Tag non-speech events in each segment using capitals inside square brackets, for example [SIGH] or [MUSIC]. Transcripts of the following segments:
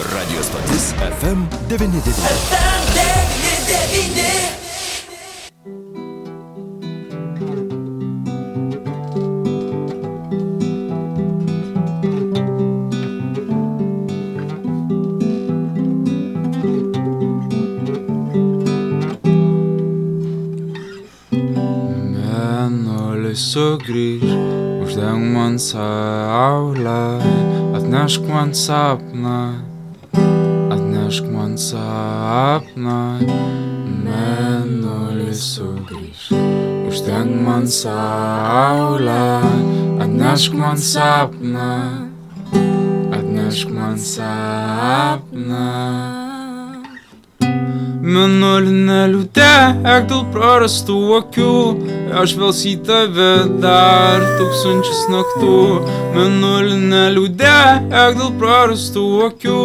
Radio stotis FM99. Mėnulis sugrįž, uždeng man saulę, atnešk man sapną, man sapną. Mėnulis sugrįž, uždeng man saulę, atnešk man sapną, atnešk man sapną. Mėnulį neliūdėk dėl prarastų akių, aš vėl į tave dar tūkstančius naktų. Mėnulį neliūdėk dėl prarastų akių,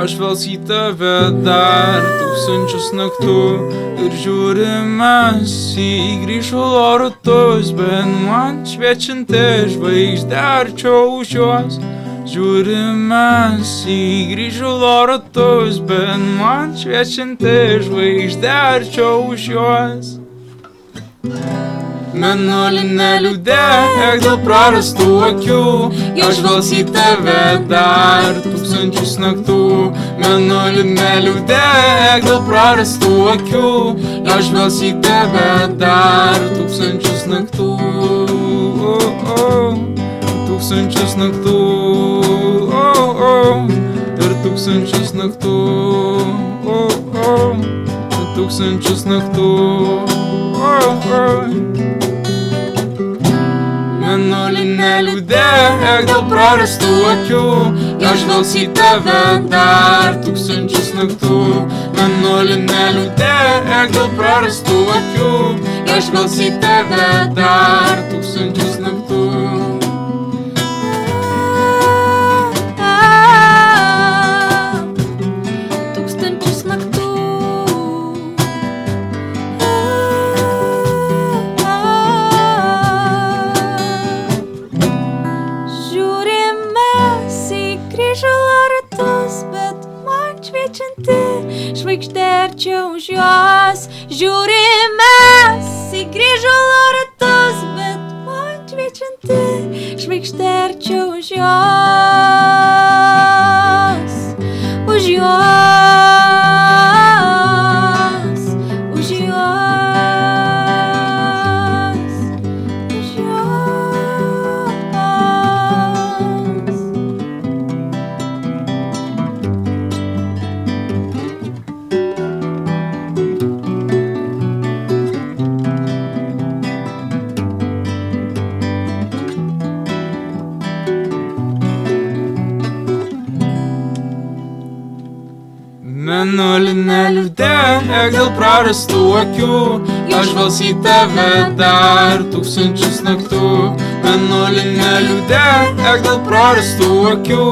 aš vėl į tave dar tūkstančius naktų. Ir žiūrimas į grįžo lorutus, bet man šviečianti žvaigždė arčiau už juos. Žiūrimas į grįžų loratus, bet man šviečianti žvaigždė arčiau už juos. Mėnulį neliūdėk dėl prarastų akių, aš vėl į tave dar tūkstančius naktų. Mėnulį neliūdėk dėl prarastų akių, aš vėl į tave dar tūkstančius naktų. Tūkstančius naktų, ir tūkstančius naktų, ir tūkstančius naktų, oh, oh. Mėnulį neliūdėk dėl prarastų akių, aš vėl į tave dar tūkstančius naktų. Mėnulį neliūdėk dėl prarastų akių, aš vėl į tave dar tūkstančius naktų. Mėnulį neliūdėk dėl prarastų akių, aš vėl į tave dar tūkstančius naktų. Mėnulį neliūdėk dėl prarastų akių,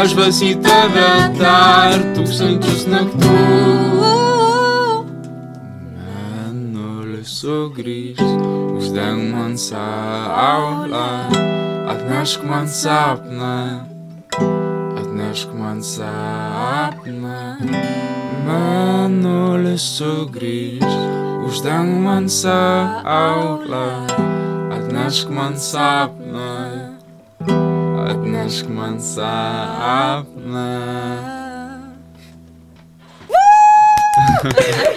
aš vėl į tave dar tūkstančius naktų. Mėnulis sugrįž, uždeng man saulę, atnešk man sapną. Atnešk man sapną, mėnulis sugrįž, uždeng man saulę, atnešk man sapną, atnešk man sapną. [LAUGHS]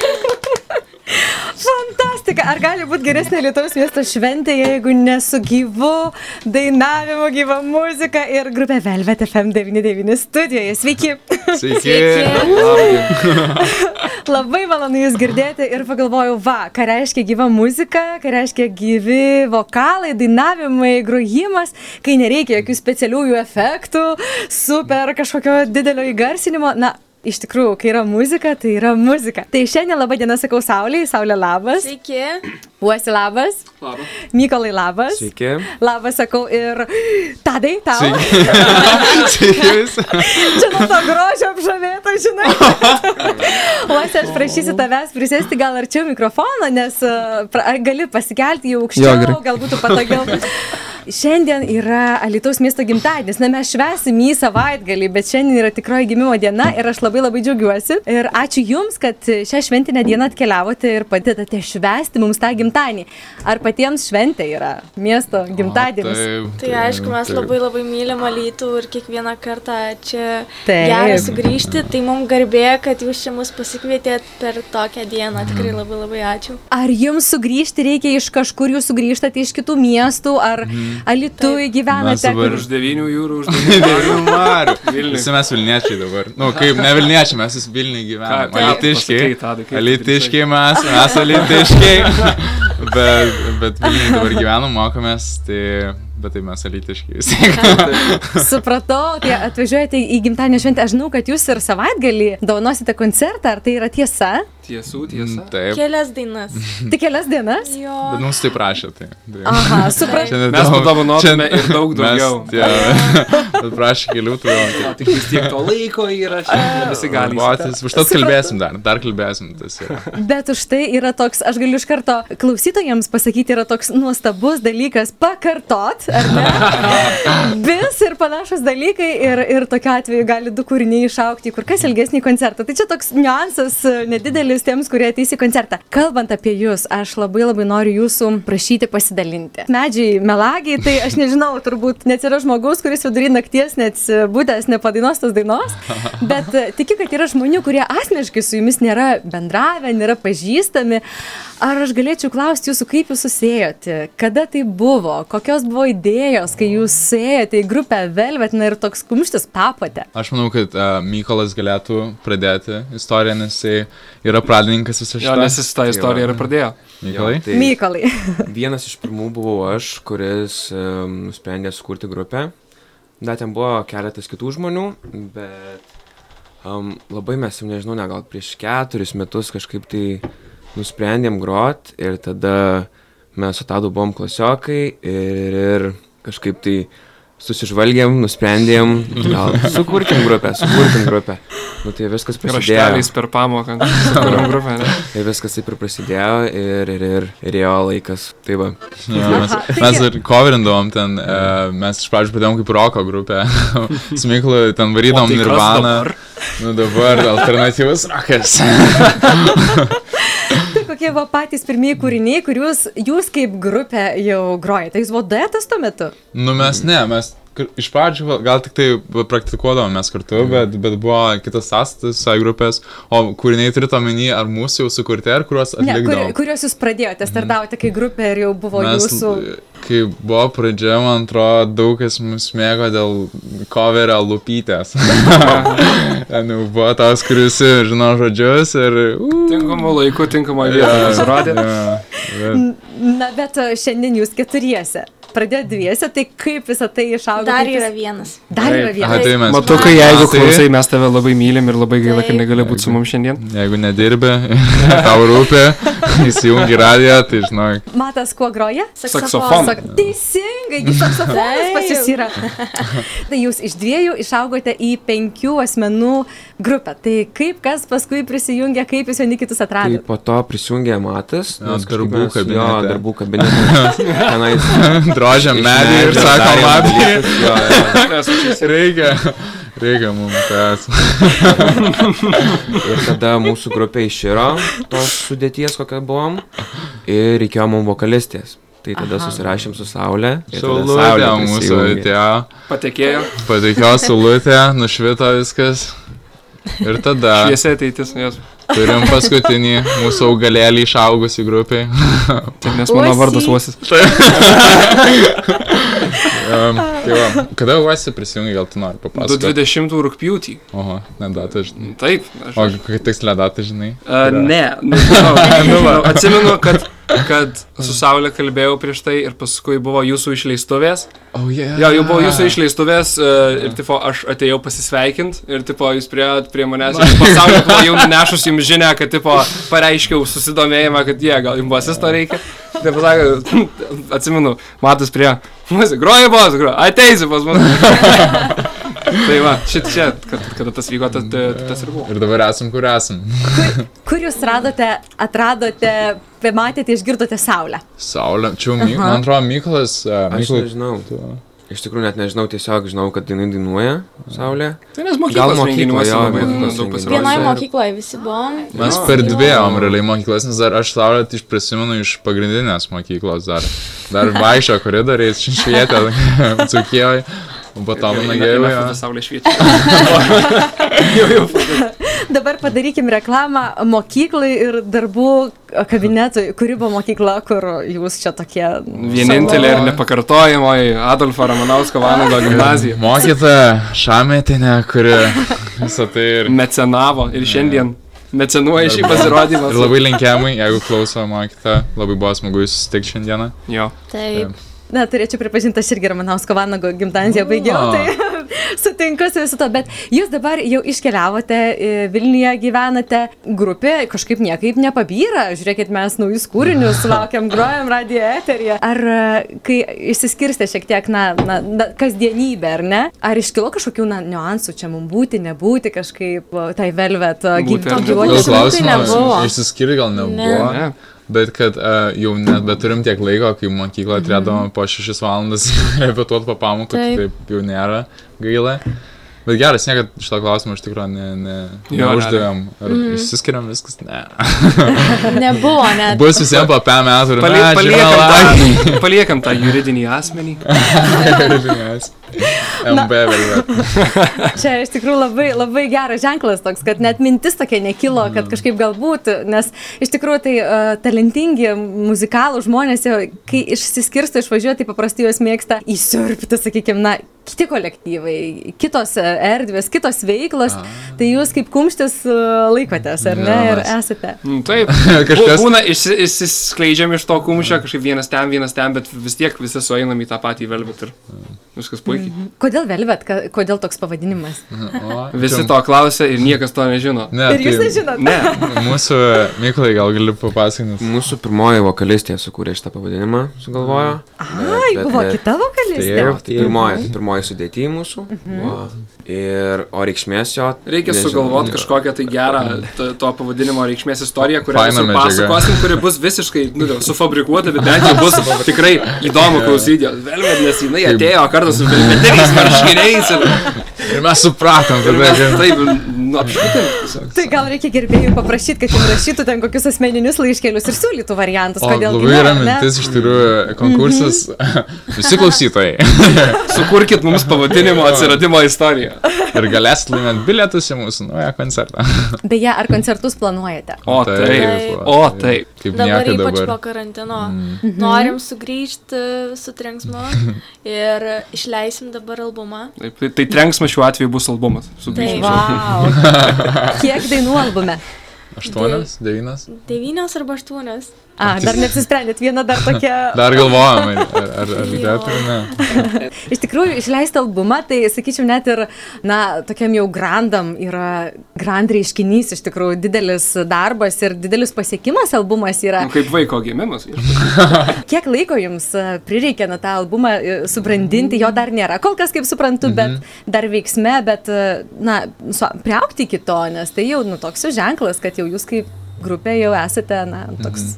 Fantastika. Ar gali būti geresnė Lietuvos miesto šventė, jeigu nesu gyvu dainavimu, gyva muzika ir grupė Velvet FM99 studijoje. Sveiki. Sveiki. Labai malonu Jūs girdėti ir pagalvojau, va, ką reiškia gyva muzika, ką reiškia gyvi vokalai, dainavimai, grojimas, kai nereikia jokių specialiųjų efektų, super kažkokio didelio įgarsinimo. Na, iš tikrųjų, kai yra muzika, tai yra muzika. Tai šiandien labai diena sakau Sauliai, Saulė labas. Sveiki. Uosi labas. Labas. Mykolai labas. Sveiki. Labas sakau ir Tadai, tau. Sveiki. [LAUGHS] Čia nuo to grožio apžavėta, žinai. [LAUGHS] Uosi, aš prašysiu tavęs prisėsti gal arčiau mikrofono, nes uh, pra, gali pasikelti jau Jo, aukščiau, gerai. gal būtų patogiau. [LAUGHS] Šiandien yra Alitaus miesto gimtadienis. Na, mes švesim į savaitgalį, bet šiandien yra tikroji gimimo diena ir aš labai labai džiaugiuosi. Ir ačiū Jums, kad šią šventinę dieną atkeliavote ir padedate švesti mums tą gimtadienį. Ar patiems šventė yra miesto gimtadienis? Taip, Tai aišku, mes taip. labai labai mylim Alytų ir kiekvieną kartą čia Taip. gera sugrįžti. Tai mums garbė, kad jūs čia mus pasikvietėt per tokią dieną. Tikrai Mhm. labai labai ačiū. Ar jums sugrįžti reikia iš kažkur, jūs sugrįžtate iš kitų miestų, ar Alitui Mes gyvenate? dabar kur- Už devynių jūrų, už [LAUGHS] devynių Mariu. [LAUGHS] Vilniuj. Visi mes Vilniečiai dabar. Nu, kaip ne Vilniečiai, mes visi Vilniui gyvename. Alitiškiai. Alitiškiai mes, mes alitiškiai. [LAUGHS] bet, bet Vilniui dabar gyvenam, mokomės, tai, bet tai mes alitiškiai. [LAUGHS] Supratau, tai atvažiuojate į gimtadienio šventę. Aš žinau, kad jūs ir savaitgalį dovanosite koncertą, ar tai yra tiesa? Tiesų, tiesa. Taip. Kelias dainas. [LAUGHS] Tik kelias dienas? Jo. Bet mums tai prašė. Tai, tai. Aha, [LAUGHS] supratau. Mes šiandien- ir daug daugiau. Bet prašė kelių, tai O, Tik vis tiek to laiko yra Visi gali. Botis, už tas kalbėsim dar, dar kalbėsim. Tas yra. Bet už tai yra toks, aš galiu iš karto klausytojams pasakyti, yra toks nuostabus dalykas pakartot, ar ne? [LAUGHS] Vis ir panašus dalykai ir, ir tokiu atveju gali du kūriniai išaukti į kur kas ilgesnį koncertą. Tai čia toks niuansas e, nedidelis tiems, kurie ateis į koncertą. Kalbant apie jūs, aš labai labai noriu jūsų prašyti pasidalinti. Medžiai melagiai, tai aš nežinau, turbūt net yra žmogus, kuris vidury nakties net būdęs nepadainos tos dainos, [LAUGHS] bet e, tikiu, kad yra žmonių, kurie asmeniškai su jumis nėra bendravę, nėra pažįstami. Ar aš galėčiau klausti jūsų, kaip jūs susijęjote, kada tai buvo, kokios buvo idėjos, kai jūs ėjote į grupę Velvet na, ir toks kumštis tapote? Aš manau, kad uh, Mykolas galėtų pradėti istoriją, nes jisai yra pradininkas viso Jo, šito. nes jis tą istoriją ir pradėjo. Mykolai? Tai Mykolai. [LAUGHS] vienas iš pirmų buvau aš, kuris um, nusprendė sukurti grupę. Dar ten buvo keletas kitų žmonių, bet um, labai mes jau nežinau, ne, gal prieš keturis metus kažkaip tai nusprendėm grot ir tada mes su Tadu buvom klasiokai ir, ir kažkaip tai susižvalgėm, nusprendėm, gal sukurkim grupę, sukurkim grupę. Nu tai viskas prasidėjo. Rašteliais per pamoką. Sukūrėm [LAUGHS] grupę, ne? Ir viskas taip ir prasidėjo ir, ir, ir, ir jo laikas. Tai va. Jo, mes, Aha, mes ir coverindavom ten, uh, mes iš pradžių pradėjom kaip roko grupė. [LAUGHS] Su Mykolu ten varydom O tai Nirvana. Nu dabar alternatyvus rokas. [LAUGHS] Tai kokie buvo patys pirmieji kūriniai, kur jūs, kaip grupė jau grojate? Jūs buvo duetas tuo metu? nu mes ne, mes iš pradžių gal- tik tai praktikuodavom mes kartu, bet, bet buvo kitas visai grupės, o kūriniai turite omeny, ar mūsų jau sukurti, ar kuriuos Ne, kur, kuriuos jūs pradėjote, startavote kai grupė ir jau buvo Mes, jūsų... kai buvo pradžia, man atrodo, daug kas mus mėgo dėl coverio lupytės. [LAUGHS] Ten jau buvo tas, kuris žino žodžius ir... Uh, Tinkamu laiku, tinkamoje vietoje pasirodė. Ja, bet, Na, bet e, šiandien jūs keturiese. Pradėjote dviese, tai kaip visą tai išaugo? Dar yra vienas. Dar yra vienas. tai mes. Matukai, jeigu Tai- klausai, mes tave labai mylim ir labai gaila, kad negali būti su mums šiandien. Jeigu nedirbi, [LAUGHS] tau rūpi, įsijungi radiją, tai žinok. Matas, kuo groja? Saksofoną. Sak, teisingai, jis saksofonas pas jūs yra. tai jūs iš dviejų išaugote į penkių asmenų grupę. Tai kaip kas paskui prisijungia, kaip jūs vieni kitus Tai atradote? po to prisijungė Matas. Darbų kabinete. Jo, darbų kabinete. Tenais. Drožiam iš medį ir sakom, apie. dalykus, jo, jo. [LAUGHS] Reikia, reikia mums tas. [LAUGHS] Ir tada mūsų grupė iširo tos sudėties, kokią buvom. Ir reikėjo mums vokalistės. Tai tada Aha. susirašėm su Saulė. Saulė mūsų atėjo, Patekėjo, patikėjo saulutė, nušvito viskas. Ir tada šviesiai ateitis, jos. turim paskutinį mūsų augalėlį išaugusi grupiai. Taip, nes mano Uosi. vardas Uosis. [LAUGHS] [LAUGHS] Um, tai va, kada uosi prisijungi, gal tu nori papasakoti? 20 rūpjūtį. Oho, ne datą žinai. Taip. Aš, O kokia tikslė data žinai? Uh, ne, nežinau, [LAUGHS] nežinau. Atsimenu, kad, kad su Saulė kalbėjau prieš tai ir paskui buvo jūsų išleistuvės. Oh, yeah. Jo, jau buvo jūsų išleistuvės uh, ir tipo, aš atėjau pasisveikint ir tipo, jūs priejot prie manęs ir pasaulio buvo jau nunešus jums žinę, kad tipo, pareiškiau susidomėjimą, kad jie, gal jums asisto reikia. Tai pasakė, atsimenu, matas prie mūsų, groja bos, groja, ateisi pas mus. [LAUGHS] Tai va, šit čia, kad, kada tas vyko, tas, tas ir buvo. Ir dabar esam, kur esam. Kur jūs radote, atradote, pamatėte, išgirdote Saulę? Saulė. Čia, man atrodo, Mykolas. Uh, Aš Mykolas. nežinau. tu- Iš tikrųjų net nežinau, tiesiog žinau, kad jinai dainuoja Saulė. Tai nes Gal mokyklos jo, labai daug pasirodė. Vienoje mokykloje visi buvom. Mes per dvi ėjom realiai mokyklas, nes dar aš Saulę tai prisimenu iš pagrindinės mokyklos dar. Dar vaikščio koridoriais, švietė, [LAUGHS] Cukijoje. Eina gėjo. foto Saulė šviečia. [LAUGHS] jau, jau. Dabar padarykim reklamą mokyklai ir darbų kabinetui, kuri buvo mokykla, kur jūs čia tokie... Vienintelė ir nepakartojamoji Adolfo Ramanausko Vanago gimnazija. [LAUGHS] Mokyta Šametinė, kuri visą tai ir... Mecenavo ir šiandien mecenuoja šį pasirodymą. Ir labai linkėjimai, jeigu klauso mokyta, labai buvo smagu jūs susitikti šiandieną. Jo. Taip. Na, turėčiau pripažinti, aš irgi Ramanausko Vanago gimnaziją baigiau, O. tai [LAUGHS] sutinku su visu to, bet jūs dabar jau iškeliavote, e, Vilniuje gyvenate, grupė kažkaip niekaip nepabyra, žiūrėkit, mes naujus kūrinius [LAUGHS] laukiam, grojam radio eteryje. Ar e, kai išsiskirstė šiek tiek, na, na, na kasdienybė, ar ne? Ar iškilo kažkokių, na, niuansų čia mums būti, nebūti kažkaip tai velvet nebuvo. klausimas, išsiskirti gal nebuvo. Ne. Bet kad uh, jau net beturim tiek laiko, kai mokykloje turėdavom po 6 valandas [LAUGHS] repetuoti po pamokų, tai Taip. taip jau nėra gaila. Bet geras, niekad šito klausimo iš tikrųjų ne, ne, neuždavėm. Ar išsiskiriam viskas? Ne. [LAUGHS] Nebuvo net. Bus visiems po 5 metų ir Palie, na, paliekam, žinoma, tą, [LAUGHS] [LAUGHS] paliekam tą juridinį asmenį. MB vėliau. Čia iš tikrųjų labai, labai geras ženklas toks, kad net mintis tokia nekilo, kad kažkaip galbūt, nes iš tikrųjų tai uh, talentingi muzikalų žmonės, jau, kai išsiskirsto išvažiuoti, tai paprastai juos mėgsta įsiurpti, sakykime, na, kiti kolektyvai, kitos e, erdvės, kitos veiklos, tai jūs kaip kumštis e, laikotės, ar ne, ir esate. Mm, Taip. [LAUGHS] Kažkas- Būna išsi- išsiskleidžiam iš to kumščio, kažkaip vienas ten, vienas ten, bet vis tiek visi sueinam į tą patį velvet ir viskas puikiai. Kodėl Velvet, kodėl toks pavadinimas? [LAUGHS] Visi to klausia ir niekas to nežino. Ne, Ir jūs tai nežinot. Ne. [LAUGHS] Mūsų, Mykolai, gal gali papasakoti. Mūsų pirmoji vokalistė sukūrė šitą pavadinimą, sugalvojo. Ai, buvo kita vokalistė. Taip, tai pirmoji, tai pirmoji sudėti mūsų. Va. Ir, o reikšmės jo. Reikia nežinau. sugalvoti kažkokią tai gerą to, to pavadinimo reikšmės istoriją, kurią medžiaga. pasakosim, kuri bus visiškai nu, sufabrikuota, bet bent jau bus [LAUGHS] tikrai įdomu klausyti. Velvet, nes jinai atėjo kartu su velveteriais marškiniais ir Ir mes supratom, tada, mes kad... taip, nu, tiesiog. Tai gal reikia gerbėjų paprašyti, kad jums rašytų ten kokius asmeninius laiškelius ir siūlytų variantus, O kodėl labai yra mintis iš tikrųjų konkursas. Visi klausytojai. [LAUGHS] Sukurkit mums pavadinimo atsiradimo istoriją. Ir galėsit laimėti bilietus į mūsų naują koncertą. Beje, ar koncertus planuojate? O taip, o taip. Kaip Dabar ypač po dabar. karantino. Mhm. Norim sugrįžti su trenksmu ir išleisim dabar albumą. taip tai, tai trenksmas šiuo atveju bus albumas. Taip. Sugrįžim. Wow. Kiek dainų albume? Aštuonias, devynias. Devynios arba aštuonios. A, dar neapsisprendėt, viena dar tokia. [LAUGHS] Dar galvojam, ar, ar, ar įdėti ar ne. [LAUGHS] Iš tikrųjų, išleisti albumą, tai sakyčiau, net ir, na, tokiam jau grandam yra grand reiškinys, iš tikrųjų, didelis darbas ir didelis pasiekimas albumas yra. Nu, kaip vaiko gimimas. [LAUGHS] Kiek laiko jums e, prireikė na, tą albumą e, subrandinti, jo dar nėra. Kol kas, kaip suprantu, bet dar veiksme, bet, e, na, priaukti iki to, nes tai jau, nu, toks jau ženklas, kad jau jūs kaip grupė jau esate, na, toks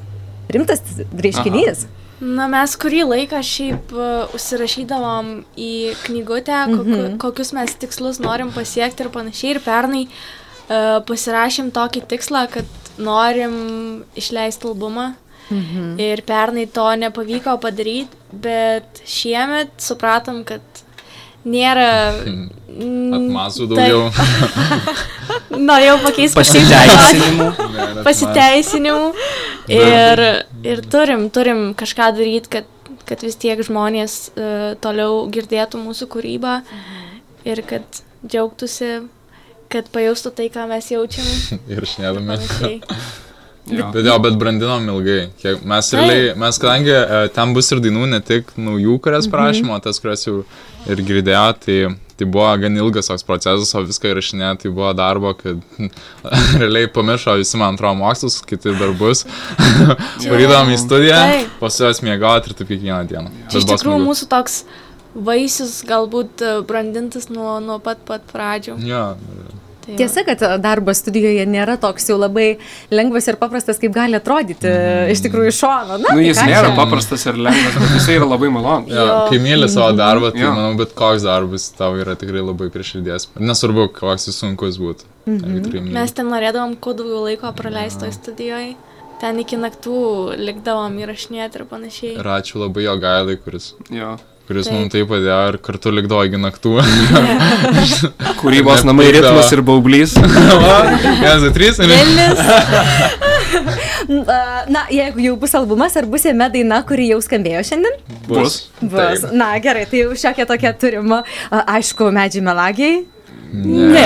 rimtas reiškinys. Na, mes kurį laiką šiaip uh, užsirašydavom į knygutę, kok, kokius mes tikslus norim pasiekti ir panašiai. Ir pernai uh, pasirašėm tokį tikslą, kad norim išleisti albumą. Mhm. Ir pernai to nepavyko padaryti, bet šiemet supratom, kad nėra... [LAUGHS] mm, Atmazų tai- daugiau. [LAUGHS] Norėjau pakeisti Pasiteisinimų. Pasiteisinimų ir, ir turim, turim kažką daryti, kad, kad vis tiek žmonės uh, toliau girdėtų mūsų kūrybą ir kad džiaugtųsi, kad pajaustų tai, ką mes jaučiam. [LAUGHS] Ir šnėdami. Jo. Bet jo, bet brandinom ilgai. Kiek mes realiai, mes kadangi e, ten bus ir dainų, ne tik naujų, kurias prašymo, o tas, kurias jau ir girdėjo, tai, tai buvo gan ilgas toks procesas, o viską įrašinė, tai buvo darbo, kad [LAUGHS] realiai pamiršo visi, man atrodo, mokslus, kiti darbus. [LAUGHS] Varydavom į studiją, savęs miegoti ir taip kiekvieną dieną. Čia iš tikrųjų mūsų toks vaisius galbūt e, brandintis nuo, nuo pat pat pradžių. Jo, Tai. Tiesa, kad darbas studijoje nėra toks jau labai lengvas ir paprastas, kaip gali atrodyti Mhm. iš tikrųjų iš šono. Na, Nu, tai jis ką nėra čia? paprastas ir lengvas, bet jisai yra labai malonus. Jo. kai myli savo darbą, tai Jo. manau, bet koks darbas tau yra tikrai labai prie širdies. Nesvarbu, koks jis sunkus būtų. Myli. Mes ten norėdavom kuo daugiau laiko praleisti toj studijoje. Ten iki naktų likdavom įrašinėti ir panašiai. Ir ačiū labai jo gailai, kuris, Jo. Kuris Taip. mums tai padėjo ir kartu likdavo iki naktų. [LAUGHS] Kūrybos namai ritmas ir baublys. [LAUGHS] Vienas, du, trys. ir-. [LAUGHS] Na, jeigu jau bus albumas, ar bus jame daina, kuri jau skambėjo šiandien? Bus. Bus. Taip. Na, gerai, tai jau šiokia tokia turima. Aišku, medžiai melagiai. Ne.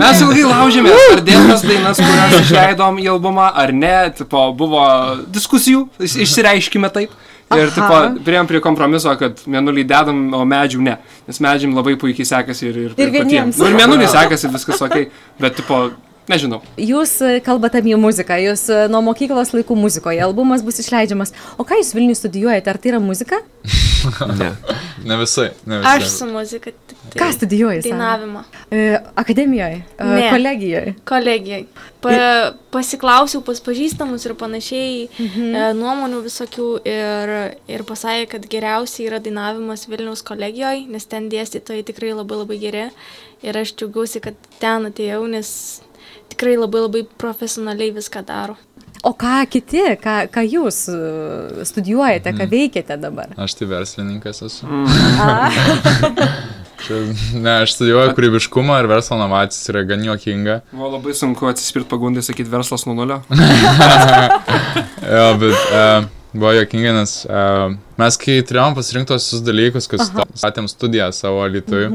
Mes ilgai laužėmės, ar dėtas dainas, kurias išleidom į albumą, ar ne. Tipo, buvo diskusijų, is- išsireiškime taip. Ir Aha. tipo, prieėm prie kompromiso, kad mėnulį dedam, o medžių ne. Nes medžiam labai puikiai sekasi ir, ir, Ir vieniems. Nu, ir mėnulį sekasi viskas ok, bet tipo, nežinau. Jūs e, kalbate apie muziką, jūs e, nuo mokyklos laikų muzikoje, albumas bus išleidžiamas. O ką jūs Vilnius studijuojate, ar tai yra muzika? [LAUGHS] Ne. Ne visai. Ne visai. Aš su muzika. tai Ką studijuojate? Dainavimą. Akademijoje, e, Ne. kolegijoje. Kolegijai. Pa, pasiklausiau pas pažįstamus ir panašiai mhm. e, nuomonių visokių ir, ir pasakė, kad geriausiai yra dainavimas Vilniaus kolegijoje, nes ten dėstytojai tikrai labai labai geri. Ir aš džiaugiausi, kad ten atėjau, nes tikrai labai labai profesionaliai viską daro. O ką kiti, ką, ką jūs e, studijuojate, ką veikiate dabar? Aš tai verslininkas esu. A, [LAUGHS] Čia, ne, aš studijuoju kūrybiškumą ir verslo inovacijas yra gan juokinga. Buvo labai sunku atsispirti pagundai sakyti verslas nuo nulio. [LAUGHS] Jo, bet uh, buvo juokinga, nes uh, mes kai turėjom pasirinkti tos visus dalykus, kas sta- statėm studiją savo lietuvių.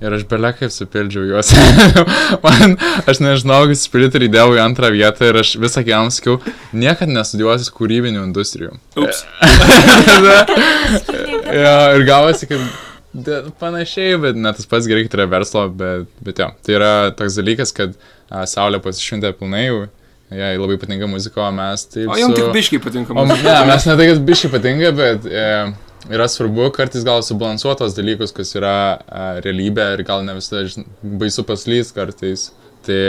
Ir aš belia kaip supildžiau juos. [LAUGHS] Man, aš nežinau, kaip supildyti ir įdėjau į antrą vietą ir aš visą gyvenimą sakiau, niekada nestudijuosiu kūrybinių industrijų. Ups. [LAUGHS] Jo, ir gavosi, kad de, panašiai, bet ne tas pats gerai, kad yra verslo, bet, bet jo, tai yra toks dalykas, kad a, Saulė pasišventė pilnai jau, jai labai patinka muzika, o mes taip... O jums tik biškiai patinka. O, muzika. ne, mes ne tai, kad biškai patinka, bet e, yra svarbu kartais gal subalansuotos dalykus, kas yra e, realybė ir gal ne visada baisu paslys kartais. Tai,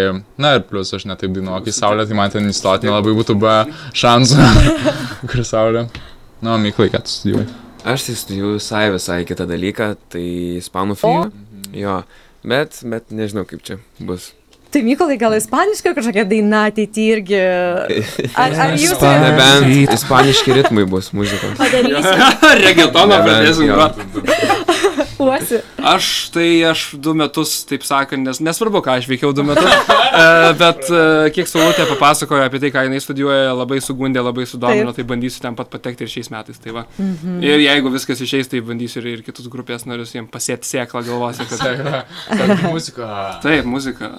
na ir plus aš netaip dainuoju, kai Saulė, tai man ten įstoti nelabai būtų be šansų. [LAUGHS] Kur Saulė? Na, Myklai, ką tu studijuoji? Aš tai studijuoju visai visai kitą dalyką, tai ispanų filmą. Jo, bet, bet nežinau kaip čia bus. Tai Mykolai, gal ispaniška kažkokia daina ateityje irgi. Ar, ar jūs... Ispa- Nebent ispaniški ritmai bus muzikos. [LAUGHS] Nebent, pradėsim Uosi. Aš tai aš du metus, taip sakant, nes nesvarbu, ką aš veikiau du metus, [LAUGHS] e, bet e, kiek Saulutė papasakojo apie tai, ką jinai studijuoja, labai sugundė, labai sudomino, Taip. tai bandysiu ten pat patekti ir šiais metais. Tai va. mhm. Ir jeigu viskas išeis, tai bandysiu ir, ir kitus grupės narius jiems pasėti sėklą galvose, kad Muzika. taip, muzika.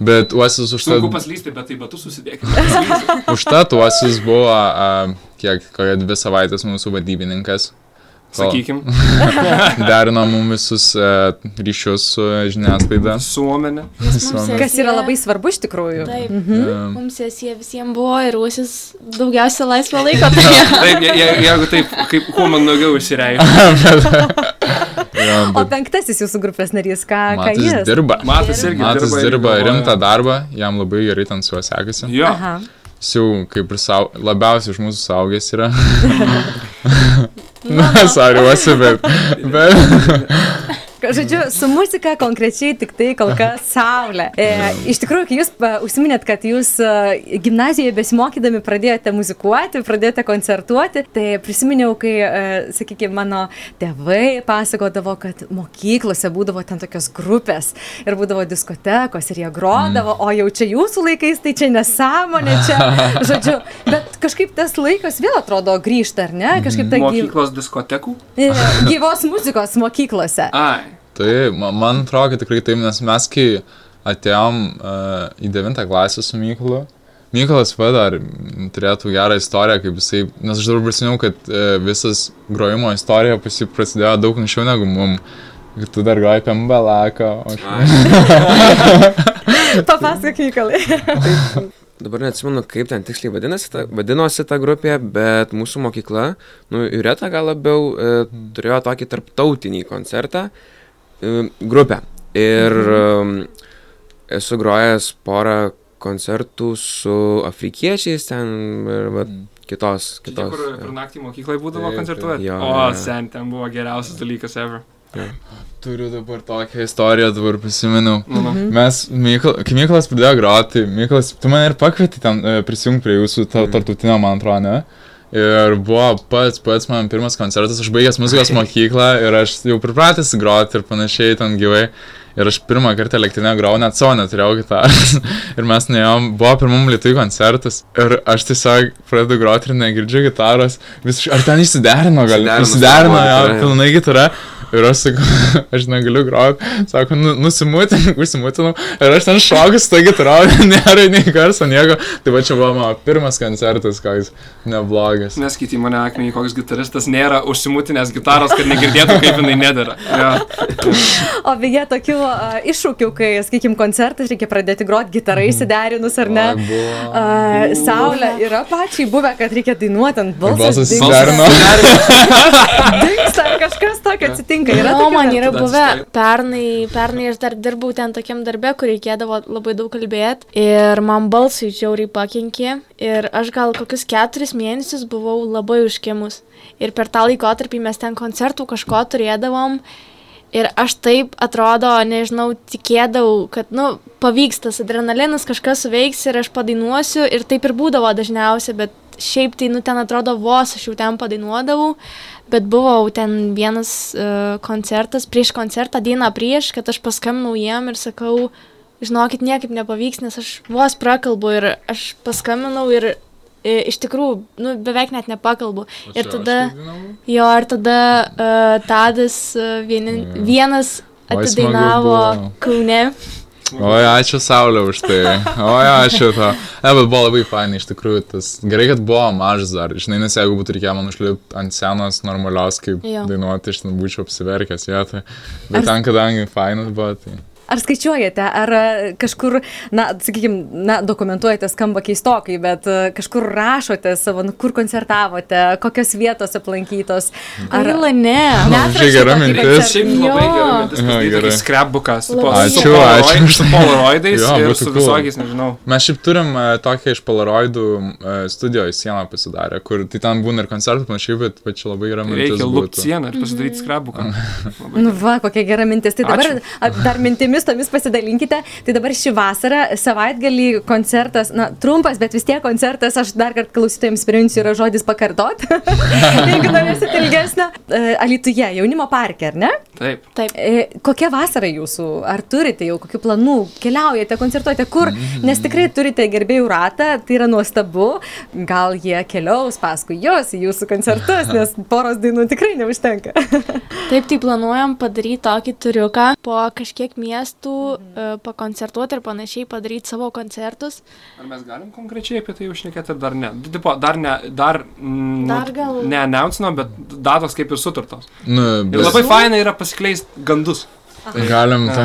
Bet uosis už tą, Sunku paslysti, bet tai batus susidėkime. [LAUGHS] už tą uosis buvo, a, kiek, kokia dvi savaitės mūsų vadybininkas. Sakykim, [LAUGHS] Derino mums visus a, ryšius su žiniasklaida. suomenė. Kas yra labai svarbu iš tikrųjų. Taip. Mm. Mums sesija visiems buvo ir uosis daugiausia laisvo laiko [LAUGHS] turėjo. [LAUGHS] Taip, je, je, jeigu taip, kaip kuo man daugiau išsireiškia. Ja, O bet penktasis jūsų grupės narys, ką, ką Matas jis? dirba. Matas irgi Matas dirba, dirba rimtą darbą, jam labai gerai ten su juo sekasi. Jo. Aha. Jis jau kaip ir sau, labiausiai iš mūsų saugęs yra. Nu, Na, sariuosi, bet. Bet Žodžiu, su muzika konkrečiai tik tai kol [LAUGHS] kas saulė. E, iš tikrųjų, kai jūs pa, užsiminėt, kad jūs e, gimnazijoje besimokydami pradėjote muzikuoti, pradėjote koncertuoti, tai prisiminiau, kai, e, sakykime, mano tėvai pasakodavo, kad mokyklose būdavo ten tokios grupės ir būdavo diskotekos ir jie grodavo, mm. o jau čia jūsų laikais, tai čia nesąmonė, čia, [LAUGHS] žodžiu, bet kažkaip tas laikas vėl atrodo grįžta, ar ne? Kažkaip ta gyv... Mokyklos diskotekų? e, gyvos muzikos mokyklose. Ai. Tai ma- man atrodo, kad tikrai taip, nes mes kai atėjom uh, į 9 klasę su Mykolu, Mykolas va dar turėtų gerą istoriją, kaip jisai, nes aš dabar prisimenu, kad uh, visas grojimo istorija prasidėjo daug anksčiau negu mum. Ir tu dar groji apie mbalaką. [LAUGHS] Papasakok, Mykolai. [LAUGHS] dabar neatsimenu, kaip ten tiksliai vadinasi ta, vadinosi ta grupė, bet mūsų mokykla, nu, Jureta gal labiau e, turėjo tokį tarptautinį koncertą, e, grupę. Ir e, esu grojęs porą koncertų su afrikiečiais ten ir va, kitos, Čia tie, kitos. kur per naktį mokyklai būdavo koncertuoti. O, jo. sen, ten buvo geriausias dalykas ever. Turiu dabar tokią istoriją, dabar prisimenu. Nu, nu. Mes, Mykol, kai Mykolas pradėjo groti, Mykolas, tu mane ir pakvietei ten e, prisijungti prie jūsų ta, tartutinio, man atrodo, ne? Ir buvo pats, pats man pirmas koncertas, aš baigęs muzikos mokyklą ir aš jau pripratęs groti ir panašiai ten gyvai. Ir aš pirmą kartą elektrinę grau, net savo neturėjau gitaros. [LAUGHS] ir mes nuėjom, buvo pirmam lietuvių koncertas. Ir aš tiesiog pradedu groti ir negirdžiu gitaros. Visiškai, ar ten išsiderino, gal? Jo, gitara, jo. pilnai gitara. Ir aš sakau, [LAUGHS] aš negaliu groti. Sako, nu, nusimutinu, [LAUGHS] užsimutinau. Ir aš ten šokas, ta gitara, [LAUGHS] nėra nei garso, nieko. Tai va čia buvo mano pirmas koncertas, koks neblogas. Neskaitai mane akmenį, koks gitaristas nėra užsimutinęs gitaros, kad negirdėtų, kaip jinai nedara. Ja. O beje, tokių uh, iššūkių, kai, sakykime, koncertas reikia pradėti groti gitarai įsiderinus ar ne. Uh, Saulė yra pačiai buvę, kad reikia dainuoti ant balso. Balsas susiderino. Dingsta, kažkas tokio atsitinka. Yra Na, tokių man yra buvę pernai, pernai aš dar dirbau ten tokiam darbe, kur reikėdavo labai daug kalbėti ir man balsai žiauriai pakenkė. Ir aš gal kokius keturis mėnesius buvau labai užkimus. Ir per tą laikotarpį mes ten koncertų kažko turėdavom. Ir aš taip atrodo, nežinau, tikėdavau, kad, nu, pavyks tas adrenalinas, kažkas suveiks ir aš padainuosiu. Ir taip ir būdavo dažniausiai, bet šiaip tai, nu, ten atrodo vos aš jau ten padainuodavau. Bet buvo ten vienas uh, koncertas, prieš koncertą, dieną prieš, kad aš paskambinau jiem ir sakau, žinokit, niekaip nepavyks, nes aš vos prakalbu ir aš paskambinau ir e, iš tikrųjų, nu, beveik net nepakalbu. Ir tada, jo, ir tada uh, Tadas uh, vieni, Jo. vienas atidainavo. Kaune. Oi, ačiū Saulė už tai. Oi, ačiū to. Ne, bet buvo labai fainai, iš tikrųjų. Tas... Gerai, kad buvo mažas dar. Žinai, nes jeigu būtų reikėję man užlipti ant senos normalios, kaip Jo. dainuoti, aš ten būčiau apsiverkęs vietoje. Bet Ar- ten, kadangi fainas buvo, tai... Ar skaičiuojate, ar e, kažkur, na, sakykime, na, dokumentuojate, skamba keistokai, bet e, kažkur rašote savo, nu, kur koncertavote, kokios vietos aplankytos. Ar Ar la ne? Čia gera mintis. Šiaip labai Jo. gerai, mintis gerai. su Ačiū, ačiū. Su polaroidais Jo, ir su cool. visokiais, nežinau. Mes šiaip turim e, tokią iš Polaroidų studijoje sieną pasidarę, kur tai ten būna ir koncertų panašiai, bet, bet čia labai yra mintis. Reikia būtų. sieną ir pasidaryti scrapbooką. Nu, va, kokia gera mintis. Tai dabar dar mintimis tomis pasidalinkite. Tai dabar šį vasarą, savaitgalį koncertas, na, trumpas, bet vis tiek koncertas, aš dar kartą klausytojams priminsiu, yra žodis pakartot. [LAUGHS] Jeigu norėsite ilgesnio. E, Alituje, jaunimo parke, ar ne? Taip. Taip. E, Kokia vasara jūsų? Ar turite jau kokių planų? Keliaujate, koncertuojate kur? Nes tikrai turite gerbėjų ratą, tai yra nuostabu. Gal jie keliaus paskui jūs į jūsų koncertus, nes [LAUGHS] poros dainų tikrai neužtenka. Taip, tai planuojam padaryti tokį turiuką, po kažkiek miestų mhm. pakoncertuoti ir panašiai padaryti savo koncertus. Ar mes galim konkrečiai apie tai užšnekėti ar dar ne? Tipo, dar ne, dar... Mm, Dar gal- Ne announcino, bet datos kaip ir sutartos. Nu, Ir bet labai faina yra pasikleisti gandus. galim tą.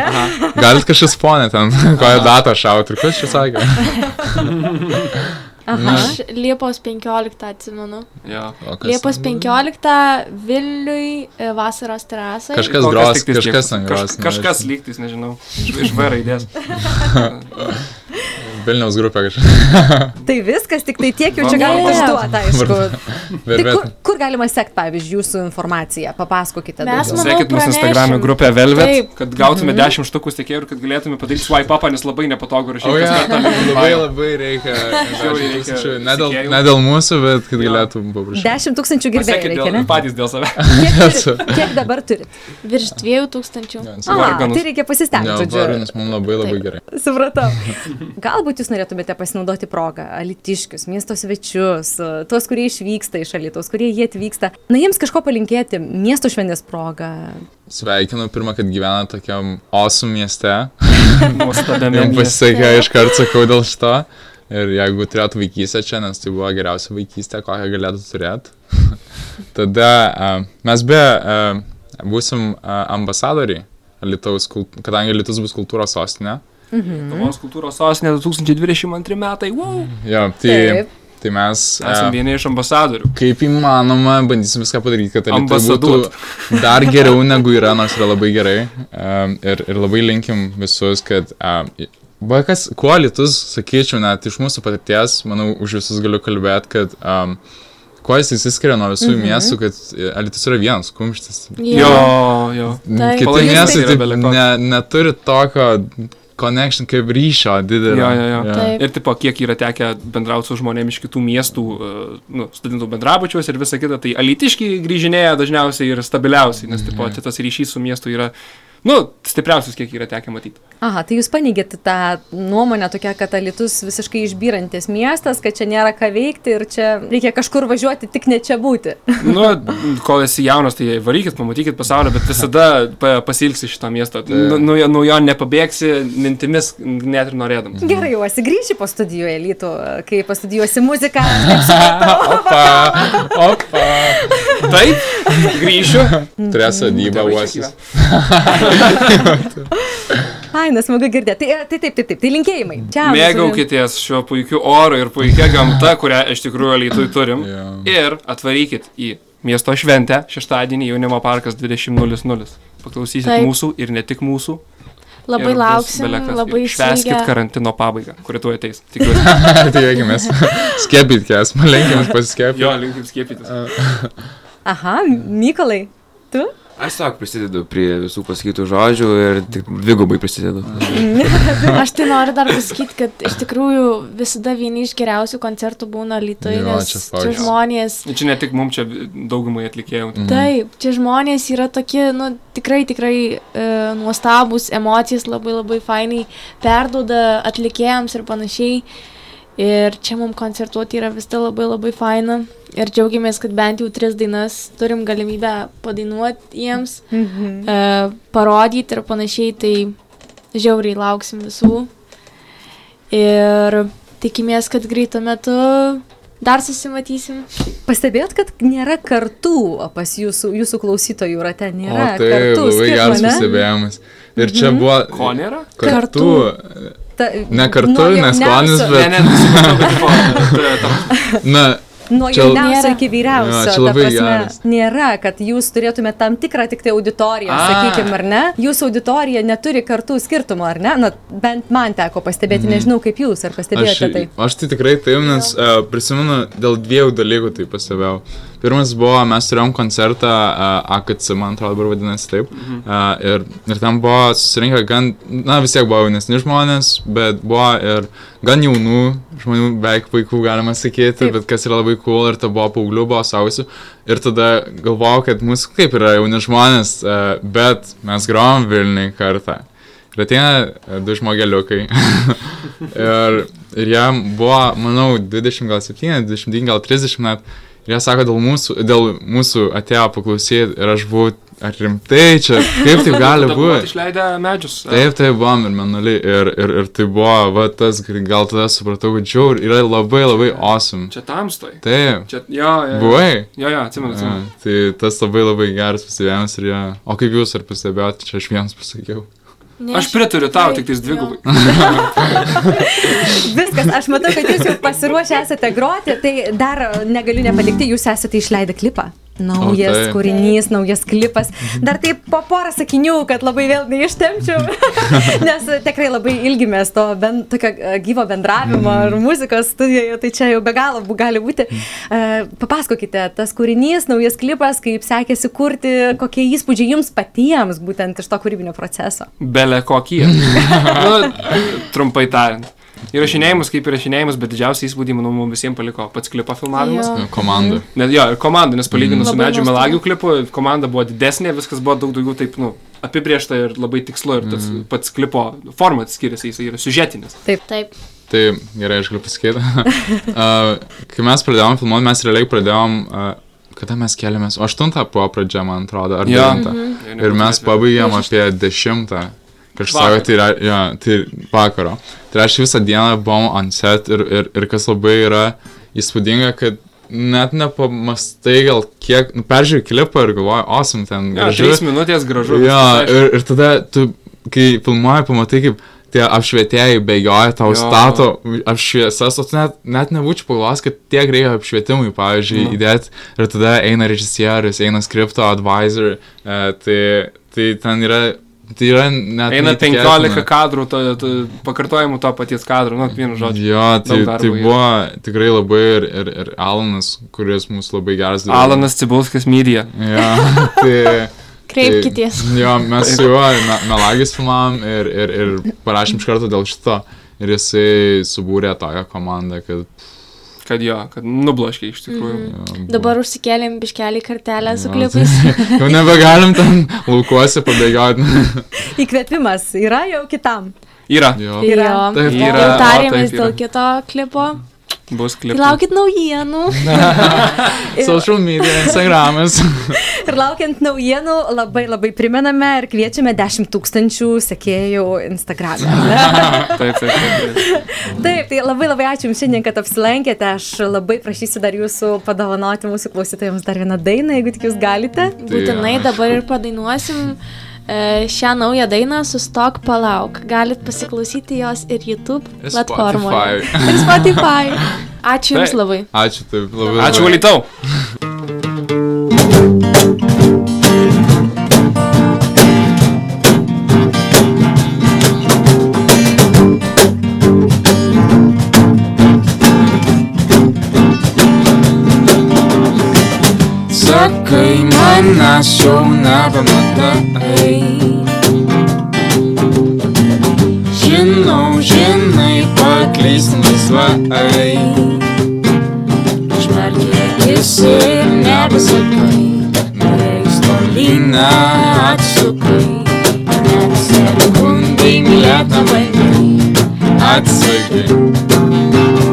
Aha. [LAUGHS] Galit kažkas ponė ten, kokią datą šauti ir kas čia sakė. [LAUGHS] Aha. Aš Liepos 15 atsimenu. Kas- Liepos 15 Vilniui e, vasaros terasai. Kažkas gros, kažkas tiek. ten Kaž, gros. kažkas lygtis, nežinau. Iš, iš V raidės. [LAUGHS] Vilniaus grupė kažkas. [LAUGHS] Tai viskas, tik tai tiek jau čia galite išduoti, aišku. Tai kur, kur galima sekti, pavyzdžiui, jūsų informaciją? Papasakokite. Mes daugiau. manau, Sekit mūsų pranešim. Instagram'e grupę Velvet, Taip. kad gautume 10 štukų stikėjų ir kad galėtume padaryti swipe upą, nes labai nepatogu rašyti. o kas ja, [LAUGHS] labai labai reikia. Reikia Ne dėl, sekėjų. ne dėl mūsų, bet kad galėtum paprašyti. 10 tūkstančių gerbėjų reikia, ne? patys dėl savęs. Kiek, [LAUGHS] kiek dabar turit? Virš 2000. A, Varganus. tai reikia pasistengti, varnas mums labai labai gerai. Supratau. Galbūt jūs norėtumėte pasinaudoti progą, alitiškius, miesto svečius, tuos, kurie išvyksta iš alitos, kurie jie atvyksta. Na, jiems kažko palinkėti, miesto šventės progą. Sveikinu pirmą, kad gyvena tokiam osų mieste. [LAUGHS] Nuostabiame Jums pasisekė, iš karto sakau dėl šito. Ir jeigu turėtų vaikystę čia, nes tai buvo geriausia vaikystė, kokią galėtų turėti. [LAUGHS] Tada a, mes be a, būsim a, ambasadoriai, Lietuvos, kadangi Lietuvos bus kultūros sostinė. Lietuvos kultūros sostinė 2022 metai. Wow. Jo, tai, Taip. tai mes Esame e, vieni iš ambasadorių. kaip įmanoma bandysim viską padaryti, kad Ambasaduot. būtų [LAUGHS] dar geriau negu yra, nors yra labai gerai. Um, ir, ir labai linkim visus, kad Bakas, kuo Lietus, sakyčiau, net iš mūsų patirties, manau, už visus galiu kalbėti, kad um, kuo jis įsiskiria nuo visų mm -hmm. miestų, kad Alitus yra vienas kumštis. Jo, jo. Taip. Kiti miestai yra taip ne, neturi tokio connection kaip ryšio didelio. Jo, jo, jo. Taip. Ir tipo, kiek yra tekę bendrauti su žmonėmis iš kitų miestų, e, nu, studentų bendrabučiuose ir visa kita, tai alitiški grįžinėja dažniausiai ir stabiliausiai, nes tipo, čia tas ryšys su miestu yra, nu, stipriausias, kiek yra tekę matyti. Aha, tai jūs paneigėte tą nuomonę tokia, kad Alitus visiškai išbyrantis miestas, kad čia nėra ką veikti ir čia reikia kažkur važiuoti, tik ne čia būti. Nu, kol esi jaunas, tai varykit, pamatykit pasaulio, bet visada pa- pasilgsi šito miesto. Nu, nu, jo- nuo jo nepabėgsi mintimis, net ir norėdamas. Gerai, jau esi po studijų elitų, kai pastudijuosi muziką. [LAUGHS] Opa, opa. Taip, grįšiu. [LAUGHS] Turės sodybą Tėvai čia uosis. [LAUGHS] Ai, nesmagu girdėti. Tai, tai taip, taip, taip, tai linkėjimai. Čia. Mėgaukitės šiuo puikiu oru ir puikia gamta, kurią iš tikrųjų Lietuvai turim. Jo. Ir atvarykit į miesto šventę šeštadienį jaunimo parkas 20.00. Paklausysit Taip. mūsų ir ne tik mūsų. Labai lauksim, labai Švęskit karantino pabaigą, kuri tuo ateis. [LAUGHS] Tikiuosi. Tikėkimės. Skiepytkės, malinkimės pasiskiepyti. jo, linkim skiepytis. Aha, Mykolai, tu? Aš tiesiog prisidedu prie visų pasakytų žodžių ir tik dvigubai prisidedu. [LAUGHS] Aš tai noriu dar pasakyti, kad iš tikrųjų visada vieni iš geriausių koncertų būna Lietuvoje, nes čia čia, žmonės. Čia ne tik mums, čia daugumai atlikėjų. Taip, čia žmonės yra tokie, nu, tikrai, tikrai e, nuostabus, emocijas labai labai fainai perduoda atlikėjams ir panašiai. Ir čia mums koncertuoti yra visada labai labai faina. Ir džiaugiamės, kad bent jau tris dainas turim galimybę padainuoti jiems, Mhm. e, parodyti ir panašiai. Tai žiauriai lauksim visų. Ir tikimės, kad greitų metu dar susimatysim. Pastebėjot, kad nėra kartų pas jūsų, jūsų klausytojų rate, O nėra tai kartų. labai geras pastebėjimas. Ir čia buvo Ko nėra? kartu. Ta, Ne kartu, nuo ne skonis, jauniausio- bet- Ne, ne, supratau, bet tipo, ta- ta- Na, Nuo jauniausio Nėra. iki vyriausio. Labai prasme, geras. Nėra, kad jūs turėtumėte tam tikrą tik tai auditoriją, A. sakykime, ar ne? Jūsų auditorija neturi kartų skirtumo, ar ne? Na, bent man teko pastebėti, nežinau kaip jūs, ar aš, pastebėjote tai. aš tai tikrai taip, nes uh, prisimenu dėl dviejų dalykų tai pastebėjau. Pirmas buvo, mes turėjom koncertą uh, AKC, man atrodo, dabar vadinasi taip. Uh, ir, ir ten buvo susirinkę gan, na vis tiek buvo jaunesni žmonės, bet buvo ir gan jaunų žmonių, beveik vaikų galima sakyti, Taip. bet kas yra labai cool ir ta buvo paauglių, buvo sausių. Ir tada galvojau, kad mūsų kaip yra jauni žmonės, uh, bet mes grojom Vilniui kartą. Ir ateina e, du žmogeliukai. [LAUGHS] ir, ir jie buvo, manau, 20 gal 7, 29 gal 30 net. Ir jie sako, dėl mūsų, dėl mūsų atėjo paklausyti ir aš buvau, ar rimtai čia, kaip tai gali būti. Išleidę medžius. Taip, tai buvom ir menuli. Ir, ir, ir tai buvo, va, tas, gal tada supratau, kad džiaur yra labai labai awesome. Čia tamstoj. Taip, Čia, jo, jo. jo. buvai. Jo, jo, atsimenu, Ja, atsimenu. tai tas labai labai geras pastebėjimas ir jie. O kaip jūs ar pastebėjote, čia aš vienas pasakiau. Ne, Aš pritariu tau, tikrai- tik tais dvigubai. [LAUGHS] Viskas, aš matau, kad jūs jau pasiruošę esate groti, tai dar negaliu nepalikti, jūs esate išleidę klipą. Naujas taip. kūrinys, naujas klipas. Dar taip po porą sakinių, kad labai vėl neištemčiau, [LAUGHS] nes tikrai labai ilgimės to ben, tokio e, gyvo bendravimo ir muzikos studijoje, tai čia jau be galo gali būti. E, Papasakokite, tas kūrinys, naujas klipas, kaip sekėsi kurti, kokie įspūdžiai jums patiems būtent iš to kūrybinio proceso. Bele kokie. [LAUGHS] nu, trumpai tariant. Įrašinėjimus kaip įrašinėjimus, bet didžiausią įspūdį, manau, mums visiems paliko pats klipo filmavimas. Jo. Komanda. Net jo, ir komanda, nes palyginus su Labai medžių melagių klipu, komanda buvo didesnė, viskas buvo daug daugiau taip, nu, apibriešta ir labai tikslu ir tas pats klipo formatas skiriasi, jis yra siužetinis. Taip. Tai gerai, aš galiu pasakyti. uh, [LAUGHS] kai mes pradėjom filmuoti, mes realiai pradėjom, uh, kada mes keliamės, o aštuntą buvo pradžia, man atrodo, ar devintą. Ir mes pabaigėm apie dešimtą. Kažkas sako, tai, yra, jo, tai vakaro. Tai reiškia visą dieną buvom ant set ir, ir, ir kas labai yra įspūdinga, kad net nepamastai gal kiek, nu, peržiūrėjai klipą ir galvoji, awesome ten. Ja, gražu." trys minutės gražu. Aišku. ir, ir tada tu, kai filmuoji, pamatai, kaip tie apšvietėjai bėgioja, tau Jo. stato apšviesas, o tu net, net nebūčiau pagalvojęs, kad tiek reikia apšvietimui, pavyzdžiui, Nu. įdėti ir tada eina režisierius, eina skripto advisor, e, tai, tai ten yra, tai yra net... Eina neįtikėtina. 15 kadrų, to, to, pakartojimų to paties kadro, nu, vienu žodžiu. Jo, tai, tai yra. buvo tikrai labai ir, ir, ir Alanas, kuris mūsų labai geras draugas. Alanas Cibulskis Media. Jo, [LAUGHS] tai... Kreipkitės. Tai, jo, mes su juo me- melagis filmavom ir, ir, ir parašėm iš karto dėl šito. Ir jisai subūrė tokią komandą, kad... Kad jo, kad nubloškė iš tikrųjų. Jo, buvo- Dabar užsikėlėm biškelį kartelę su Jo, klipais. [LAUGHS] Jau nebegalim ten laukuose pabėgioti. Įkvėpimas yra jau kitam. Yra, Jo. Yra. Taip, yra. jau tarėmės dėl kito klipo. Bus Tai klipas. laukit naujienų. [LAUGHS] Social media, Instagramas. [LAUGHS] Ir laukiant naujienų, labai labai primename ir kviečiame 10 tūkstančių sekėjų Instagram'e. [LAUGHS] Taip, taip, taip. taip. Tai labai labai ačiū Jums šiandien, kad apsilankėte. Aš labai prašysiu dar Jūsų padovanoti mūsų klausytojams dar vieną dainą, jeigu tik Jūs galite. Būtinai dabar ir padainuosim šią naują dainą Sustok palauk. Galit pasiklausyti jos ir YouTube Ir platformoje. Spotify. [LAUGHS] Ir Spotify. Ačiū Jums labai. Ačiū taip, labai. Ačiū, labai. Valytau. Manęs jau nebematai. Žinau, žinai, paklys laisvai. Užmerki akis ir nebesakai. Nereis tolyn neatsukai. Net sekundai mylėta bandai. Atsakai.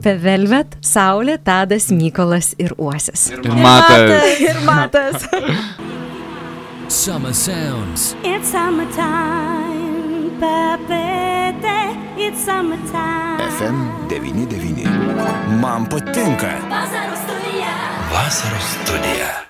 Grupė Velvet, Saulė, Tadas, Mykolas ir Uosis. Ir matai. Ir Matas. [LAUGHS] Summer Sounds. It's summertime, papete, it's summertime. FM 99. Man patinka. Vasaros studija. Vasaros studija.